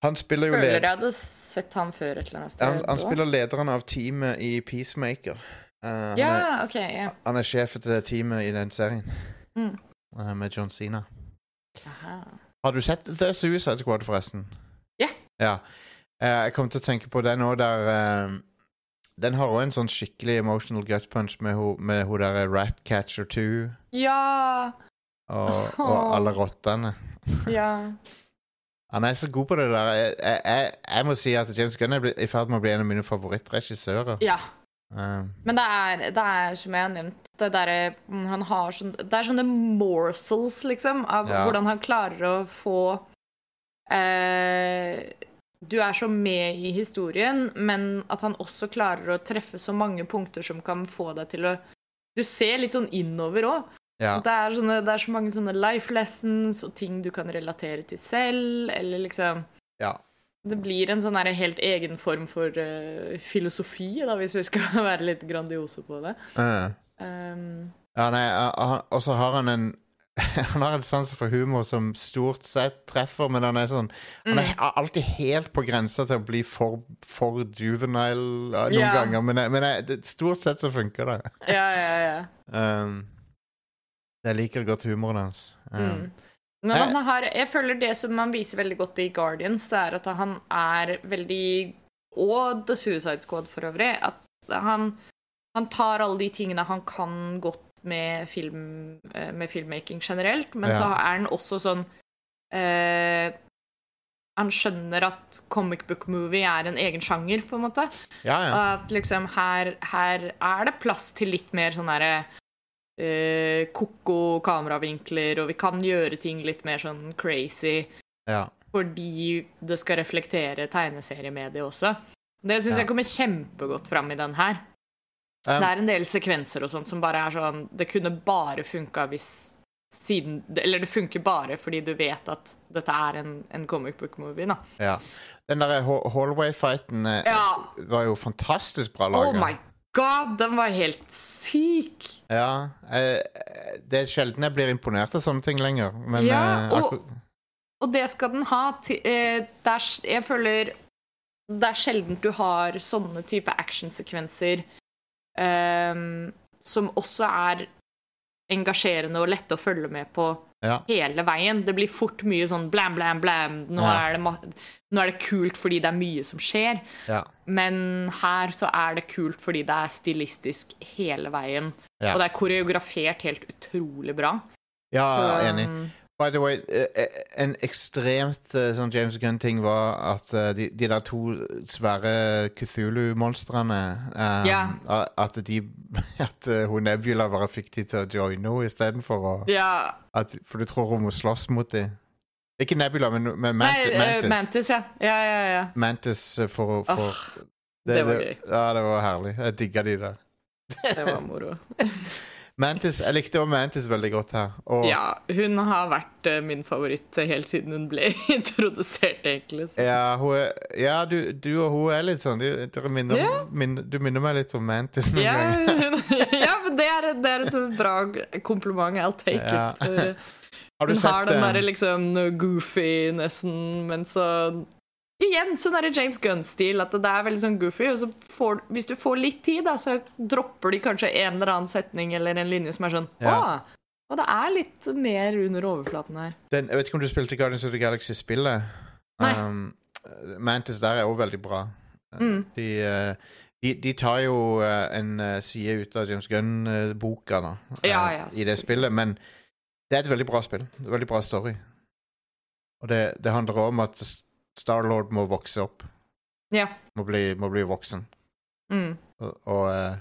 Han spiller jo Føler jeg hadde sett han før et eller annet sted. han, han spiller lederen av teamet i Peacemaker. Uh, han, er, Ja, OK. Ja. han er sjef til teamet i den serien. Mm. Uh, med John Cena. Aha. Har du sett The Suicide Squad, forresten? Ja. ja. Uh, jeg kom til å tenke på den òg, der Den har òg en sånn skikkelig emotional gut punch med hun ho, derre Ratcatcher 2 Ja! og, og alle rottene. Ja. [LAUGHS] Han er så god på det der. Jeg, jeg, jeg, jeg må si at James Gunn er i ferd med å bli en av mine favorittregissører. ja. Um. Men det er, det er som jeg har nevnt det, derre, mm, han har sånn, det er sånne morsels, liksom, av Ja. hvordan han klarer å få eh, Du er så med i historien, men at han også klarer å treffe så mange punkter som kan få deg til å Du ser litt sånn innover òg. Ja. Det, er sånne, det er så mange sånne life lessons og ting du kan relatere til selv, eller liksom ja. Det blir en sånn helt egen form for uh, filosofi, da, hvis vi skal [LAUGHS] være litt grandiose på det. Uh. Um, Ja, nei, og så har han en [LAUGHS] Han har en sans for humor som stort sett treffer, men han er sånn Han er Mm. alltid helt på grensa til å bli for, for juvenile uh, noen Ja. ganger, men, men stort sett så funker det. ja, ja, ja. Um, [LAUGHS] jeg liker godt humoren hans. Mm. Men han har, jeg føler det som han viser veldig godt i Guardians, det er at han er veldig Og The Suicide Squad for øvrig. At han, han tar alle de tingene han kan godt med, film, eh, med filmmaking generelt, men Ja. så er han også sånn eh, Han skjønner at comic book movie er en egen sjanger, på en måte. ja, ja. At liksom her, her er det plass til litt mer sånn derre eh, Ko-ko kameravinkler, og vi kan gjøre ting litt mer sånn crazy. ja. fordi det skal reflektere tegneseriemediet også. Det syns Ja. jeg kommer kjempegodt fram i den her. Um, det er en del sekvenser og sånt som bare er sånn Det kunne bare funka hvis siden Eller det funker bare fordi du vet at dette er en, en comic book-movie, da. ja. Den der hallway-fighten eh, Ja. var jo fantastisk bra laga. Oh my god, den var helt syk! Ja, eh, det er sjelden jeg blir imponert av sånne ting lenger. Men Ja, eh, og- akkur- Og det skal den ha. Til, eh, det er, jeg føler det er sjelden du har sånne type actionsekvenser ehm, som også er engasjerende og lette å følge med på ja. hele veien. Det blir fort mye sånn blam, blam, blam. Nå, Ja. er, det, nå er det kult fordi det er mye som skjer. ja. Men her så er det kult fordi det er stilistisk hele veien. Og det er koreografert helt utrolig bra. ja Så, enig. By the way, eh, eh, en ekstremt eh, sånn James Gunn-ting var at de, de der to svære Cthulhu-monstrene um, Ja. At de [LAUGHS] At hun Nebula bare fikk de til å joine henne istedenfor å Ja, at, For du tror hun må slåss mot dem. Ikke Nebula, men, men Nei, Mantis. eh, Mantis. Ja. Ja, ja, ja. Mantis for, for Åh, det var gøy. Ja, det var herlig. Jeg digga de der. Det var moro. [LAUGHS] [LAUGHS] Mantis, Jeg likte også Mantis veldig godt her. Og, Ja, hun har vært eh, min favoritt helt siden hun ble [LAUGHS] introdusert, egentlig. Så. Ja, er, ja du, du og hun er litt sånn Du, minner, yeah. min, Du minner meg litt om Mantis Ja, hun, ja, men det er, det er et bra kompliment. I'll take Ja. it. For Har du Hun har den eh, derre liksom goofy-nessen, men så Igjen sånn det James Gunn-stil, at det er veldig sånn goofy. Og så får, hvis du får litt tid, da, så dropper de kanskje en eller annen setning eller en linje som er sånn Ja. Å! Og det er litt mer under overflaten her. den, Jeg vet ikke om du spilte Guardians of the Galaxy-spillet. Nei. Um, Mantis der er også veldig bra. Mm. De, eh, de, de tar jo eh, en eh, side ut av James Gunn-boka eh, Ja, ja, i det spillet, men det er et veldig bra spill. Veldig bra story. Og det, det handler om at Starlord må vokse opp. Ja. Må bli, må bli voksen. Mm. Og, og uh,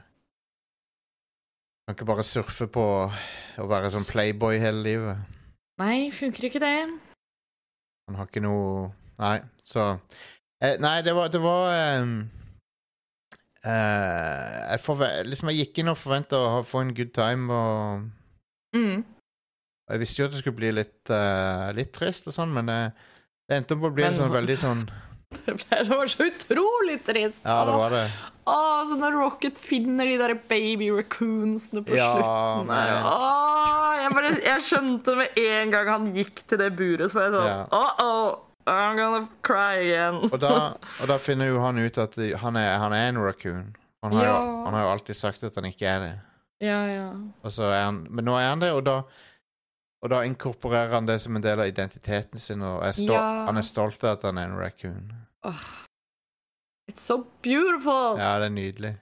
kan ikke bare surfe på å være sånn playboy hele livet. Nei, funker ikke det. Han har ikke noe Nei, så eh, Nei, det var Det var um, uh, jeg, forve liksom jeg gikk inn og forventa å få en good time, og Mm. jeg visste jo at det skulle bli litt, uh, litt trist og sånn, men eh, det endte opp å bli en sånn veldig sånn [LAUGHS] Det ble- det var så utrolig trist. Ja, det var det. Åh, så når Rocket finner de der baby raccoonsene på Ja, slutten nei. Å, jeg, bare, jeg skjønte med en gang han gikk til det buret, så var jeg sånn Ja. Oh, oh, I'm gonna cry again. Og da, og da finner jo han ut at han er, han er en raccoon. Han har, jo, han har jo alltid sagt at han ikke er det. ja, ja. Så er han, men nå er han det, og da, og da inkorporerer han det som en del av identiteten sin. Og er stol, Ja. han er stolt av at han er en raccoon. It's so beautiful. Ja, det er nydelig.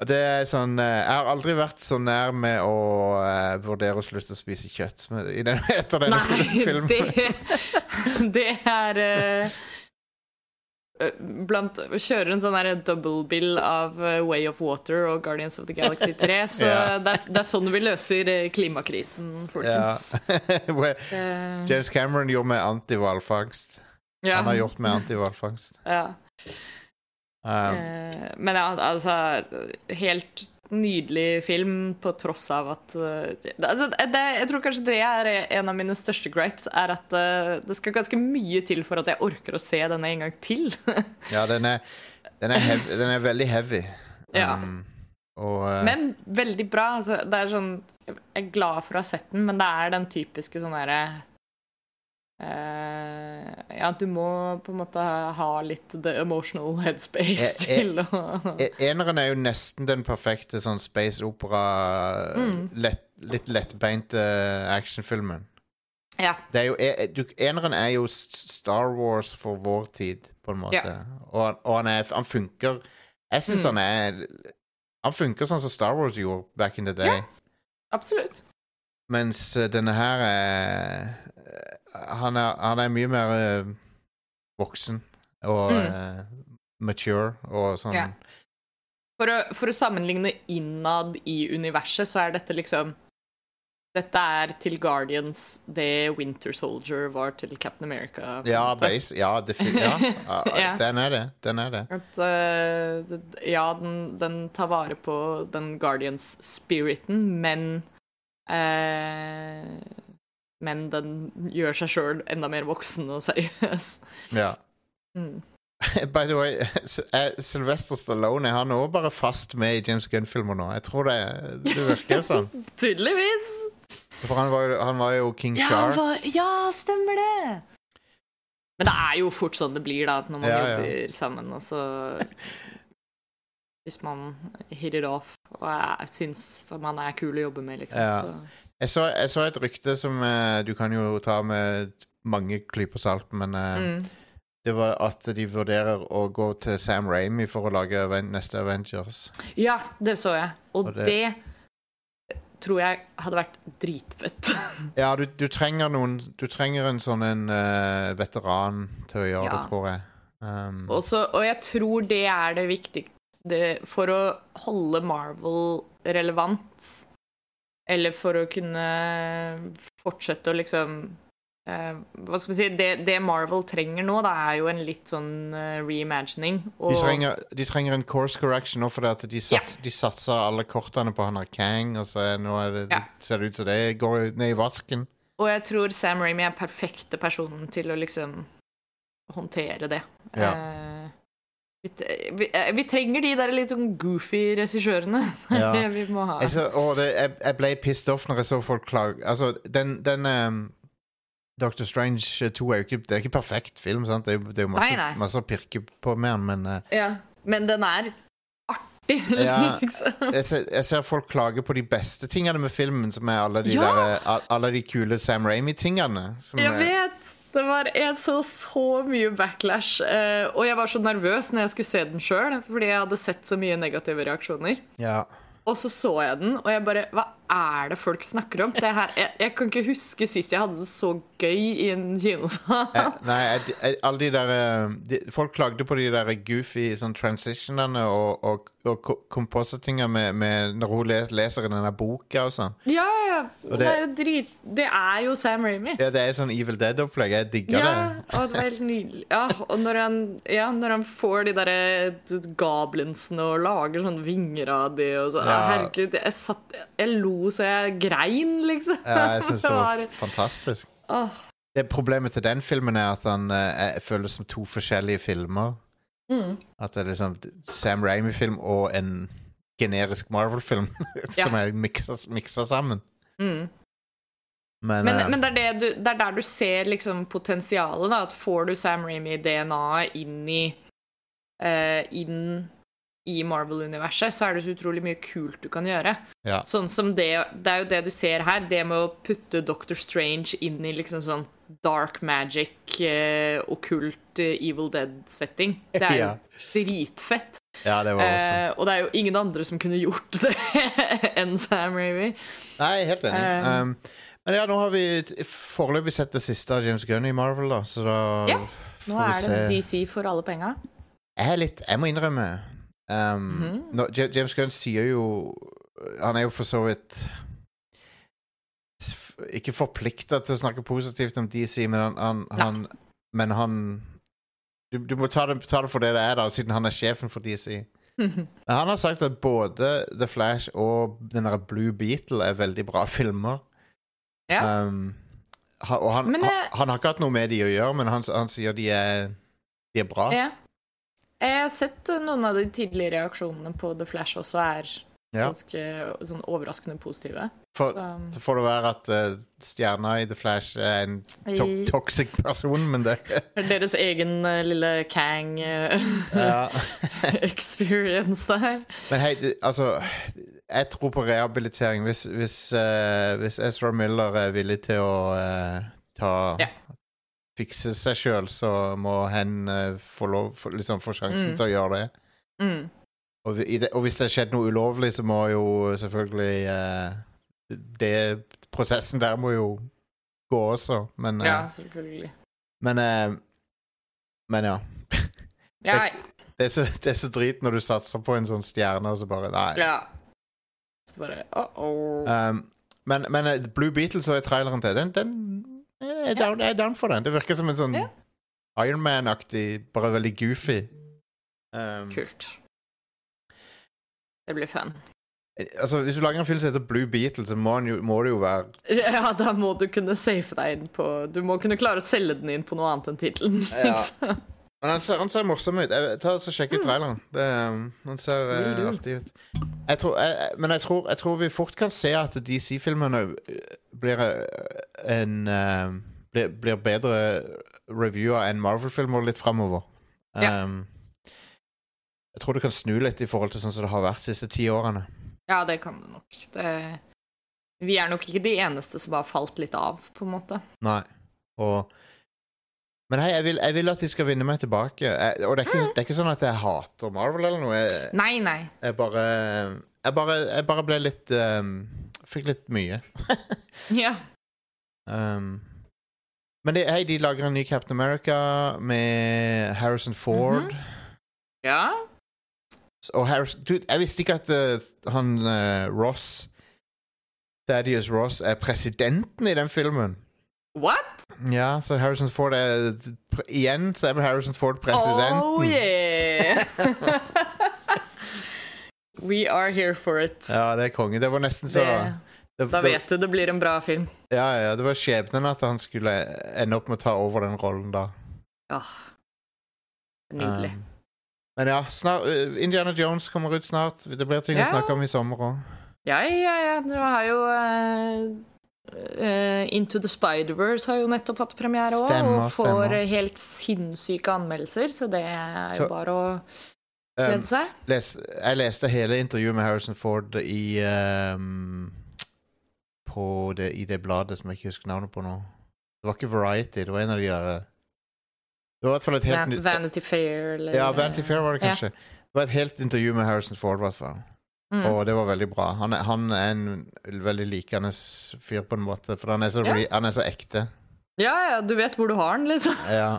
og det er sånn eh, Jeg har aldri vært så nær med å eh, vurdere å slutte å spise kjøtt som i den, etter denne Nei, filmen. det, [LAUGHS] det er eh, Blant Kjører en sånn double bill av eh, Way of Water og Guardians of the Galaxy 3. [LAUGHS] Så yeah. det, er, det er sånn vi løser eh, klimakrisen, folkens. Yeah. [LAUGHS] Eh, James Cameron gjorde med antivalfangst. Yeah. Han har gjort med antivalfangst. [LAUGHS] ja. Um, Eh, men ja, altså Helt nydelig film, på tross av at eh, det, altså, det, Jeg tror kanskje det er en av mine største gripes, er at eh, det skal ganske mye til for at jeg orker å se denne en gang til. [LAUGHS] ja, den er, den, er hev, den er veldig heavy. Ja. Um, og uh... Men veldig bra. Altså, det er sånn Jeg er glad for å ha sett den, men det er den typiske sånn derre eh, Ja, du må på en måte ha litt the emotional headspace eh, til å e- Eneren er jo nesten den perfekte sånn space opera, Mm. lett, litt lettbeinte actionfilmen. Ja. Det er jo, e- du, eneren er jo Star Wars for vår tid, på en måte. Og, han- og han, er, han funker Jeg syns Mm. han er Han funker sånn som Star Wars gjorde back in the day. Ja. Absolutt. Mens denne her er Han er, han er mye mer uh, voksen og Mm. uh, mature og sånn. Ja. For å, for å sammenligne innad i universet, så er dette liksom dette er til Guardians det Winter Soldier var til Captain America. Ja, base, [LAUGHS] ja, ja. ja, den er det. Den er det. At, uh, ja, den, den tar vare på den Guardians-spiriten, men eh, Men den gjør seg sjøl enda mer voksen og seriøs. Ja. Mm. [LAUGHS] By the way, eh, Sylvester Stallone er han òg bare fast med i James Gunn-filmer nå. Jeg tror det, det virker sånn. [LAUGHS] Tydeligvis. For han var, han var jo King Ja, Shark. Var, ja, stemmer det! Men det er jo fort sånn det blir, da, at når man Ja, ja. jobber sammen, og så [LAUGHS] Hvis man hit it off og syns man er kul å jobbe med, liksom. Ja. Så. Jeg så, jeg så et rykte som eh, du kan jo ta med mange klyper salt, men eh, Mm. det var at de vurderer å gå til Sam Ramy for å lage neste Avengers. Ja, det så jeg. Og, Og det- det... tror jeg hadde vært dritfett. [LAUGHS] Ja, du, du trenger noen Du trenger en sånn en uh, veteran til å gjøre Ja. det, tror jeg. Um, Også, og jeg tror det er det viktige det, For å holde Marvel relevant, eller for å kunne fortsette å liksom eh, Hva skal vi si det, det Marvel trenger nå, da, er jo en litt sånn uh, reimagining. Og, de, trenger, de trenger en course correction nå, at de, sats, de satser alle kortene på han her Kang, og så er, nå er det, yeah. ser det ut som det går ned i vasken. og jeg tror Sam Ramy er perfekte personen til å liksom håndtere det. Ja. Eh, vi, vi, eh, vi trenger de der litt sånn goofy regissørene. [LAUGHS] Ja. det vi må ha. Jeg, så, å, det, jeg, jeg ble pissed off når jeg så folk klage Altså, den, den um, Doctor Strange 2 er jo ikke, det er ikke perfekt film, sant? Det er, jo- det er jo masse, Nei, nei. masse å pirke på med den, men uh, Ja, men den er artig, [LAUGHS] Ja. liksom. jeg, ser, jeg ser folk klage på de beste tingene med filmen, som er alle de, Ja! der, eh, alle de kule Sam Ramy-tingene. Jeg er- vet! Det var, jeg så så mye backlash, eh, og jeg var så nervøs når jeg skulle se den sjøl, fordi jeg hadde sett så mye negative reaksjoner. Ja. Og så så jeg den, og jeg bare Hva er det folk snakker om? Det her, jeg, jeg kan ikke huske sist jeg hadde det så gøy i en kinosal. Eh, nei, jeg, alle de der eh, de, Folk klagde på de der goofy sånn transitionene og, og, og compositinga med, med når hun les, leser i denne boka og sånn. Ja, ja. Og Det, det- er jo drit... Det er jo Sam Ramy. Ja, det er sånn Evil Dead-opplegg. Jeg digger Ja, det. og det var helt nydelig. Ja, og når han, ja, når han får de derre goblinsene og lager sånne vinger av de og sånn Ja. Herregud, jeg satt Jeg lo så jeg grein, liksom. Ja, jeg syns det [LAUGHS] var fantastisk. Oh. Det Problemet til den filmen er at han eh, føles som to forskjellige filmer. Mm. At det er liksom Sam Ramy-film og en generisk Marvel-film [LAUGHS] Ja. som er miksa sammen. Mm. Men, Men, uh, men det, er det, du, det er der du ser liksom potensialet. Da, at får du Sam Ramy-DNA inn i uh, inn i Marvel-universet, så er det så utrolig mye kult du kan gjøre. Ja. Sånn som det Det er jo det du ser her, det med å putte Doctor Strange inn i liksom sånn dark magic, eh, okkult eh, Evil Dead-setting. Det er jo [LAUGHS] Ja. dritfett. ja, det var også Eh, og det er jo ingen andre som kunne gjort det [LAUGHS] enn Sam Ravy. Nei, helt enig. Eh. um, men ja, nå har vi foreløpig sett det siste av James Gunn i Marvel, da, så da Ja, får Nå er det. DC for alle penga. Jeg er litt Jeg må innrømme um, mm -hmm. no, James Gunn sier jo Han er jo for så vidt Ikke forplikta til å snakke positivt om DC, men han, han, han Men han du, du må ta det, ta det for det det er, da, siden han er sjefen for DC. [LAUGHS] Han har sagt at både The Flash og den der Blue Beetle er veldig bra filmer. Ja. Um, han, og han, Men han, han har ikke hatt noe med de å gjøre, men han, han sier de er, de er bra. Ja. Jeg har sett noen av de tidlige reaksjonene på The Flash også er Ja. ganske sånn overraskende positive. For, Um, så får det være at uh, stjerna i The Flash er en to I- toxic person, men det [LAUGHS] Deres egen uh, lille Kang uh, [LAUGHS] experience der. Men hei, altså Jeg tror på rehabilitering. Hvis, hvis, hvis Ezra Miller er villig til å ta Ja. Fikse seg sjøl, så må hen uh, få, lov, liksom få sjansen Mm. til å gjøre det. Mm. Og, det. og hvis det har skjedd noe ulovlig, så må jo selvfølgelig uh, det Prosessen der må jo gå også, men uh, Ja, selvfølgelig. Men uh, Men ja. [LAUGHS] Ja, Det er, så, det er så drit når du satser på en sånn stjerne, og så bare Nei. ja. Så bare uh -oh. Um, men, men eh, Blue Beatles og traileren til den, den jeg er down, jeg er down for den. Det virker som en sånn Ja. Iron Man-aktig, bare veldig goofy. Um, Kult. Det blir fun. altså, hvis du lager en film som heter Blue Beetle, så må, den jo, må det jo være [LAUGHS] Ja, da må du kunne safe deg inn på Du må kunne klare å selge den inn på noe annet enn tittelen. [LAUGHS] Ja. liksom. Men han ser, han ser morsom ut. Jeg, ta og så Sjekk ut traileren. Det, um, han ser do. artig ut. Jeg tror, jeg, jeg- men jeg tror, jeg tror vi fort kan se at DC-filmene blir uh, en uh, blir, blir bedre reviewer enn Marvel-filmer litt framover. Ja. Um, jeg tror det kan snu litt i forhold til sånn som det har vært de siste ti årene. Ja, det kan det nok. Det, vi er nok ikke de eneste som har falt litt av, på en måte. Nei. Og Men hei, jeg vil, jeg vil at de skal vinne meg tilbake. Jeg, og det er, ikke, det er ikke sånn at jeg hater Marvel eller noe. Jeg, Nei, nei. Jeg bare Jeg bare, jeg bare ble litt um, Fikk litt mye. [LAUGHS] Ja. Um, men det, hei, de lager en ny Captain America med Harrison Ford. Ja? Og Harrison du, Jeg visste ikke at uh, han uh, Ross Thaddeus Ross er presidenten i den filmen. What? Ja, så Harrison Ford er Igjen så er Harrison Ford presidenten. Oh yeah! [LAUGHS] We are here for it. Ja, det er konge. Det var nesten så det, da vet du det blir en bra film. Ja, ja, det var skjebnen at han skulle ende opp med å ta over den rollen da. Ja. Nydelig. Um, men ja, snart, uh, Indiana Jones kommer ut snart. Det blir ting å snakke om i sommer òg. Ja, ja, ja. Du har jo uh, uh, Into the Spider-Verse har jo nettopp hatt premiere òg, og får stemmer. helt sinnssyke anmeldelser, så det er jo Så- bare å Um, glede seg. les, jeg leste hele intervjuet med Harrison Ford i um, på det, I det bladet som jeg ikke husker navnet på nå. Det var ikke Variety, det var en av de der Det var i hvert fall et helt nytt Vanity Fair eller Ja, Vanity Fair var det Ja. kanskje. Det var et helt intervju med Harrison Ford, i hvert fall. Mm. Og det var veldig bra. Han er, han er en veldig likende fyr, på en måte, for han er så, Ja. han er så ekte. Ja, ja, du vet hvor du har han, liksom. [LAUGHS] Ja.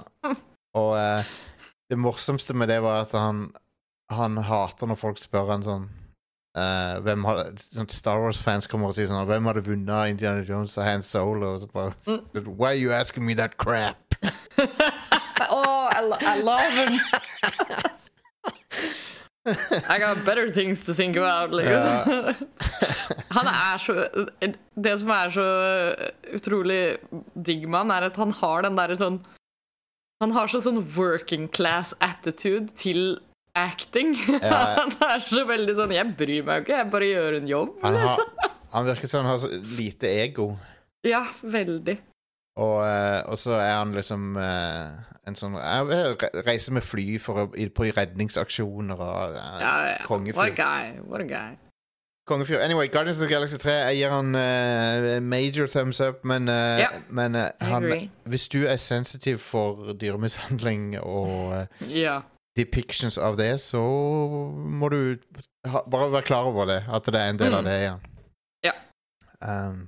Og eh, det morsomste med det var at han Han hater når folk spør han sånn eh, hvem har, sånn Star Wars-fans kommer og sier sånn Hvem hadde vunnet Indiana Jones og Han Solo? Og så bare Mm. Why are you asking me that crap? [LAUGHS] oh, I, lo I love him. I got better things to think about, liksom. [LAUGHS] Han er så Det som er så utrolig digg med han, er at han har den derre sånn Han har så sånn working class attitude til acting. [LAUGHS] Ja. Han er så veldig sånn Jeg bryr meg jo ikke, jeg bare gjør en jobb, Han, liksom. har, [LAUGHS] han virker som han har lite ego. Ja, veldig. Og, eh, og så er han liksom eh, en sånn vil med fly å, på redningsaksjoner og ja, Ja, ja. What a guy. What a guy. Kongefyr. Anyway, Guardians of the Galaxy 3, jeg gir han uh, major thumbs up, men, uh, Ja, men uh, han, hvis du er sensitiv for dyremishandling og eh, Ja. Depictions av det, så må du ha, bare være klar over det, at det er en del av Mm. det igjen. Ja. Um,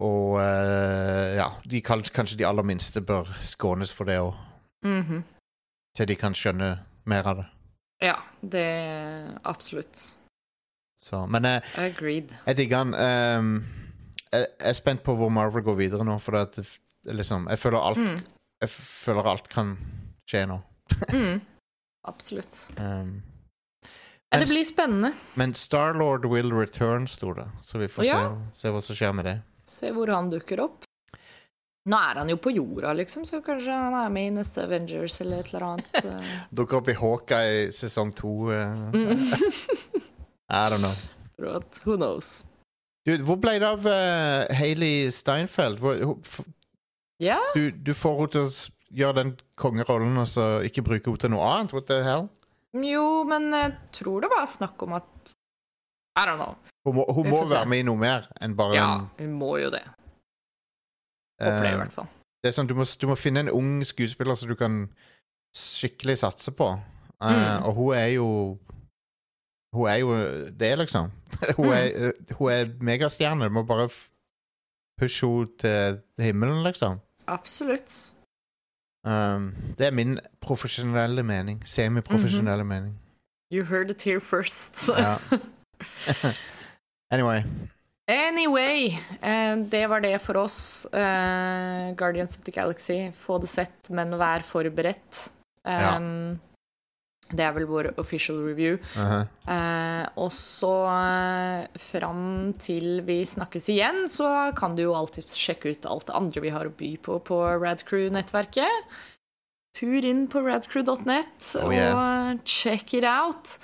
og uh, ja, de, kan- kanskje de aller minste bør skånes for det òg, Mhm. til de kan skjønne mer av det. Ja, det Absolutt. Så, men uh, Agreed. jeg digger den. Um, jeg, jeg er spent på hvor Marvel går videre nå, for det, liksom, jeg føler alt Mm. Jeg føler alt kan skje nå. Mm. [LAUGHS] Absolutt. Um, Ja, men, det blir spennende. men Starlord will return, sto det, så vi får Ja. se, se hva som skjer med det. Se hvor han dukker opp. Nå er han jo på jorda, liksom, så kanskje han er med i neste Avengers eller et eller annet. [LAUGHS] Dukker opp i Hawkeye sesong to. eh, Mm. [LAUGHS] I don't know. For who knows? Du, hvor ble det av uh, Hayley Steinfeld? Hvor, Ja, du, du får henne til å gjøre den kongerollen og så ikke bruke henne til noe annet? What the hell? jo, men jeg tror det var snakk om at I don't know. Hun må, hun må være med i noe mer enn bare Ja, hun må jo det. Håper det, i eh, hvert fall. Det er sånn, du må, du må finne en ung skuespiller som du kan skikkelig satse på. Eh, Mm. Og hun er jo Hun er jo det, liksom. [LAUGHS] hun, Mm. er, eh, hun er megastjerne. Du må bare pushe henne til himmelen, liksom. Absolutt. Um, det er min profesjonelle mening. Semiprofesjonelle mening. You heard it here first. Ja. [LAUGHS] anyway. Anyway, eh, det var det for oss. Eh, Guardians of the Galaxy. Få det sett, men vær forberedt. Ja. Det er vel vår official review. Mhm. Eh, og så eh, fram til vi snakkes igjen, så kan du jo alltid sjekke ut alt det andre vi har å by på på Radcrew-nettverket. Tur inn på radcrew.net Oh, yeah. og check it out.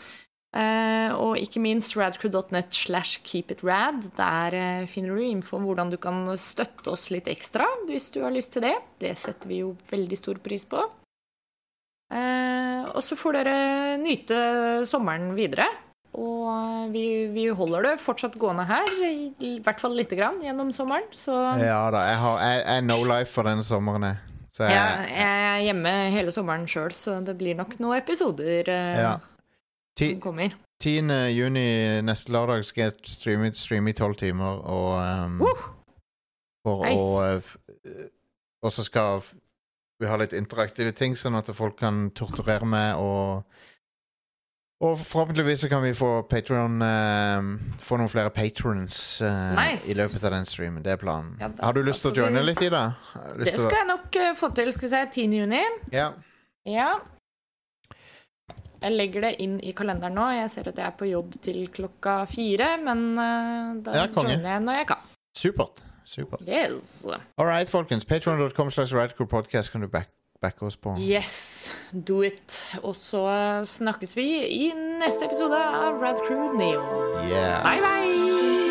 Eh, og ikke minst radcrew.net slash keepitrad. Der eh, finner du info om hvordan du kan støtte oss litt ekstra hvis du har lyst til det. Det setter vi jo veldig stor pris på. Eh, og så får dere nyte sommeren videre. Og eh, vi, vi holder det fortsatt gående her, i, hvert fall lite grann, gjennom sommeren. Så Ja da, jeg, har, jeg, jeg er no life for denne sommeren, jeg. Jeg, ja, jeg er hjemme hele sommeren sjøl, så det blir nok noen episoder eh, ja. Ti, som kommer. 10. juni neste lørdag skal jeg streame, streame i tolv timer, og um, Uh, For Nice. å eh, Og så skal vi har litt interaktive ting, sånn at folk kan torturere meg, og og forhåpentligvis så kan vi få Patreon eh, Få noen flere patrons eh, Nice. i løpet av den streamen. Det er planen. Ja, da- har du lyst til å joine litt i det? Det skal å- jeg nok uh, få til. Skal vi se, 10. juni. Ja. Ja. Jeg legger det inn i kalenderen nå. Jeg ser at jeg er på jobb til klokka fire, men uh, da Ja, joiner jeg når jeg kan. Supert. Supert. Yes. All right, folkens. Patreon.com slash radcrewpodcast kan du back, backe oss på. Yes, do it. Og så snakkes vi i neste episode av Radcrew Neo. Yeah. Bye, bye!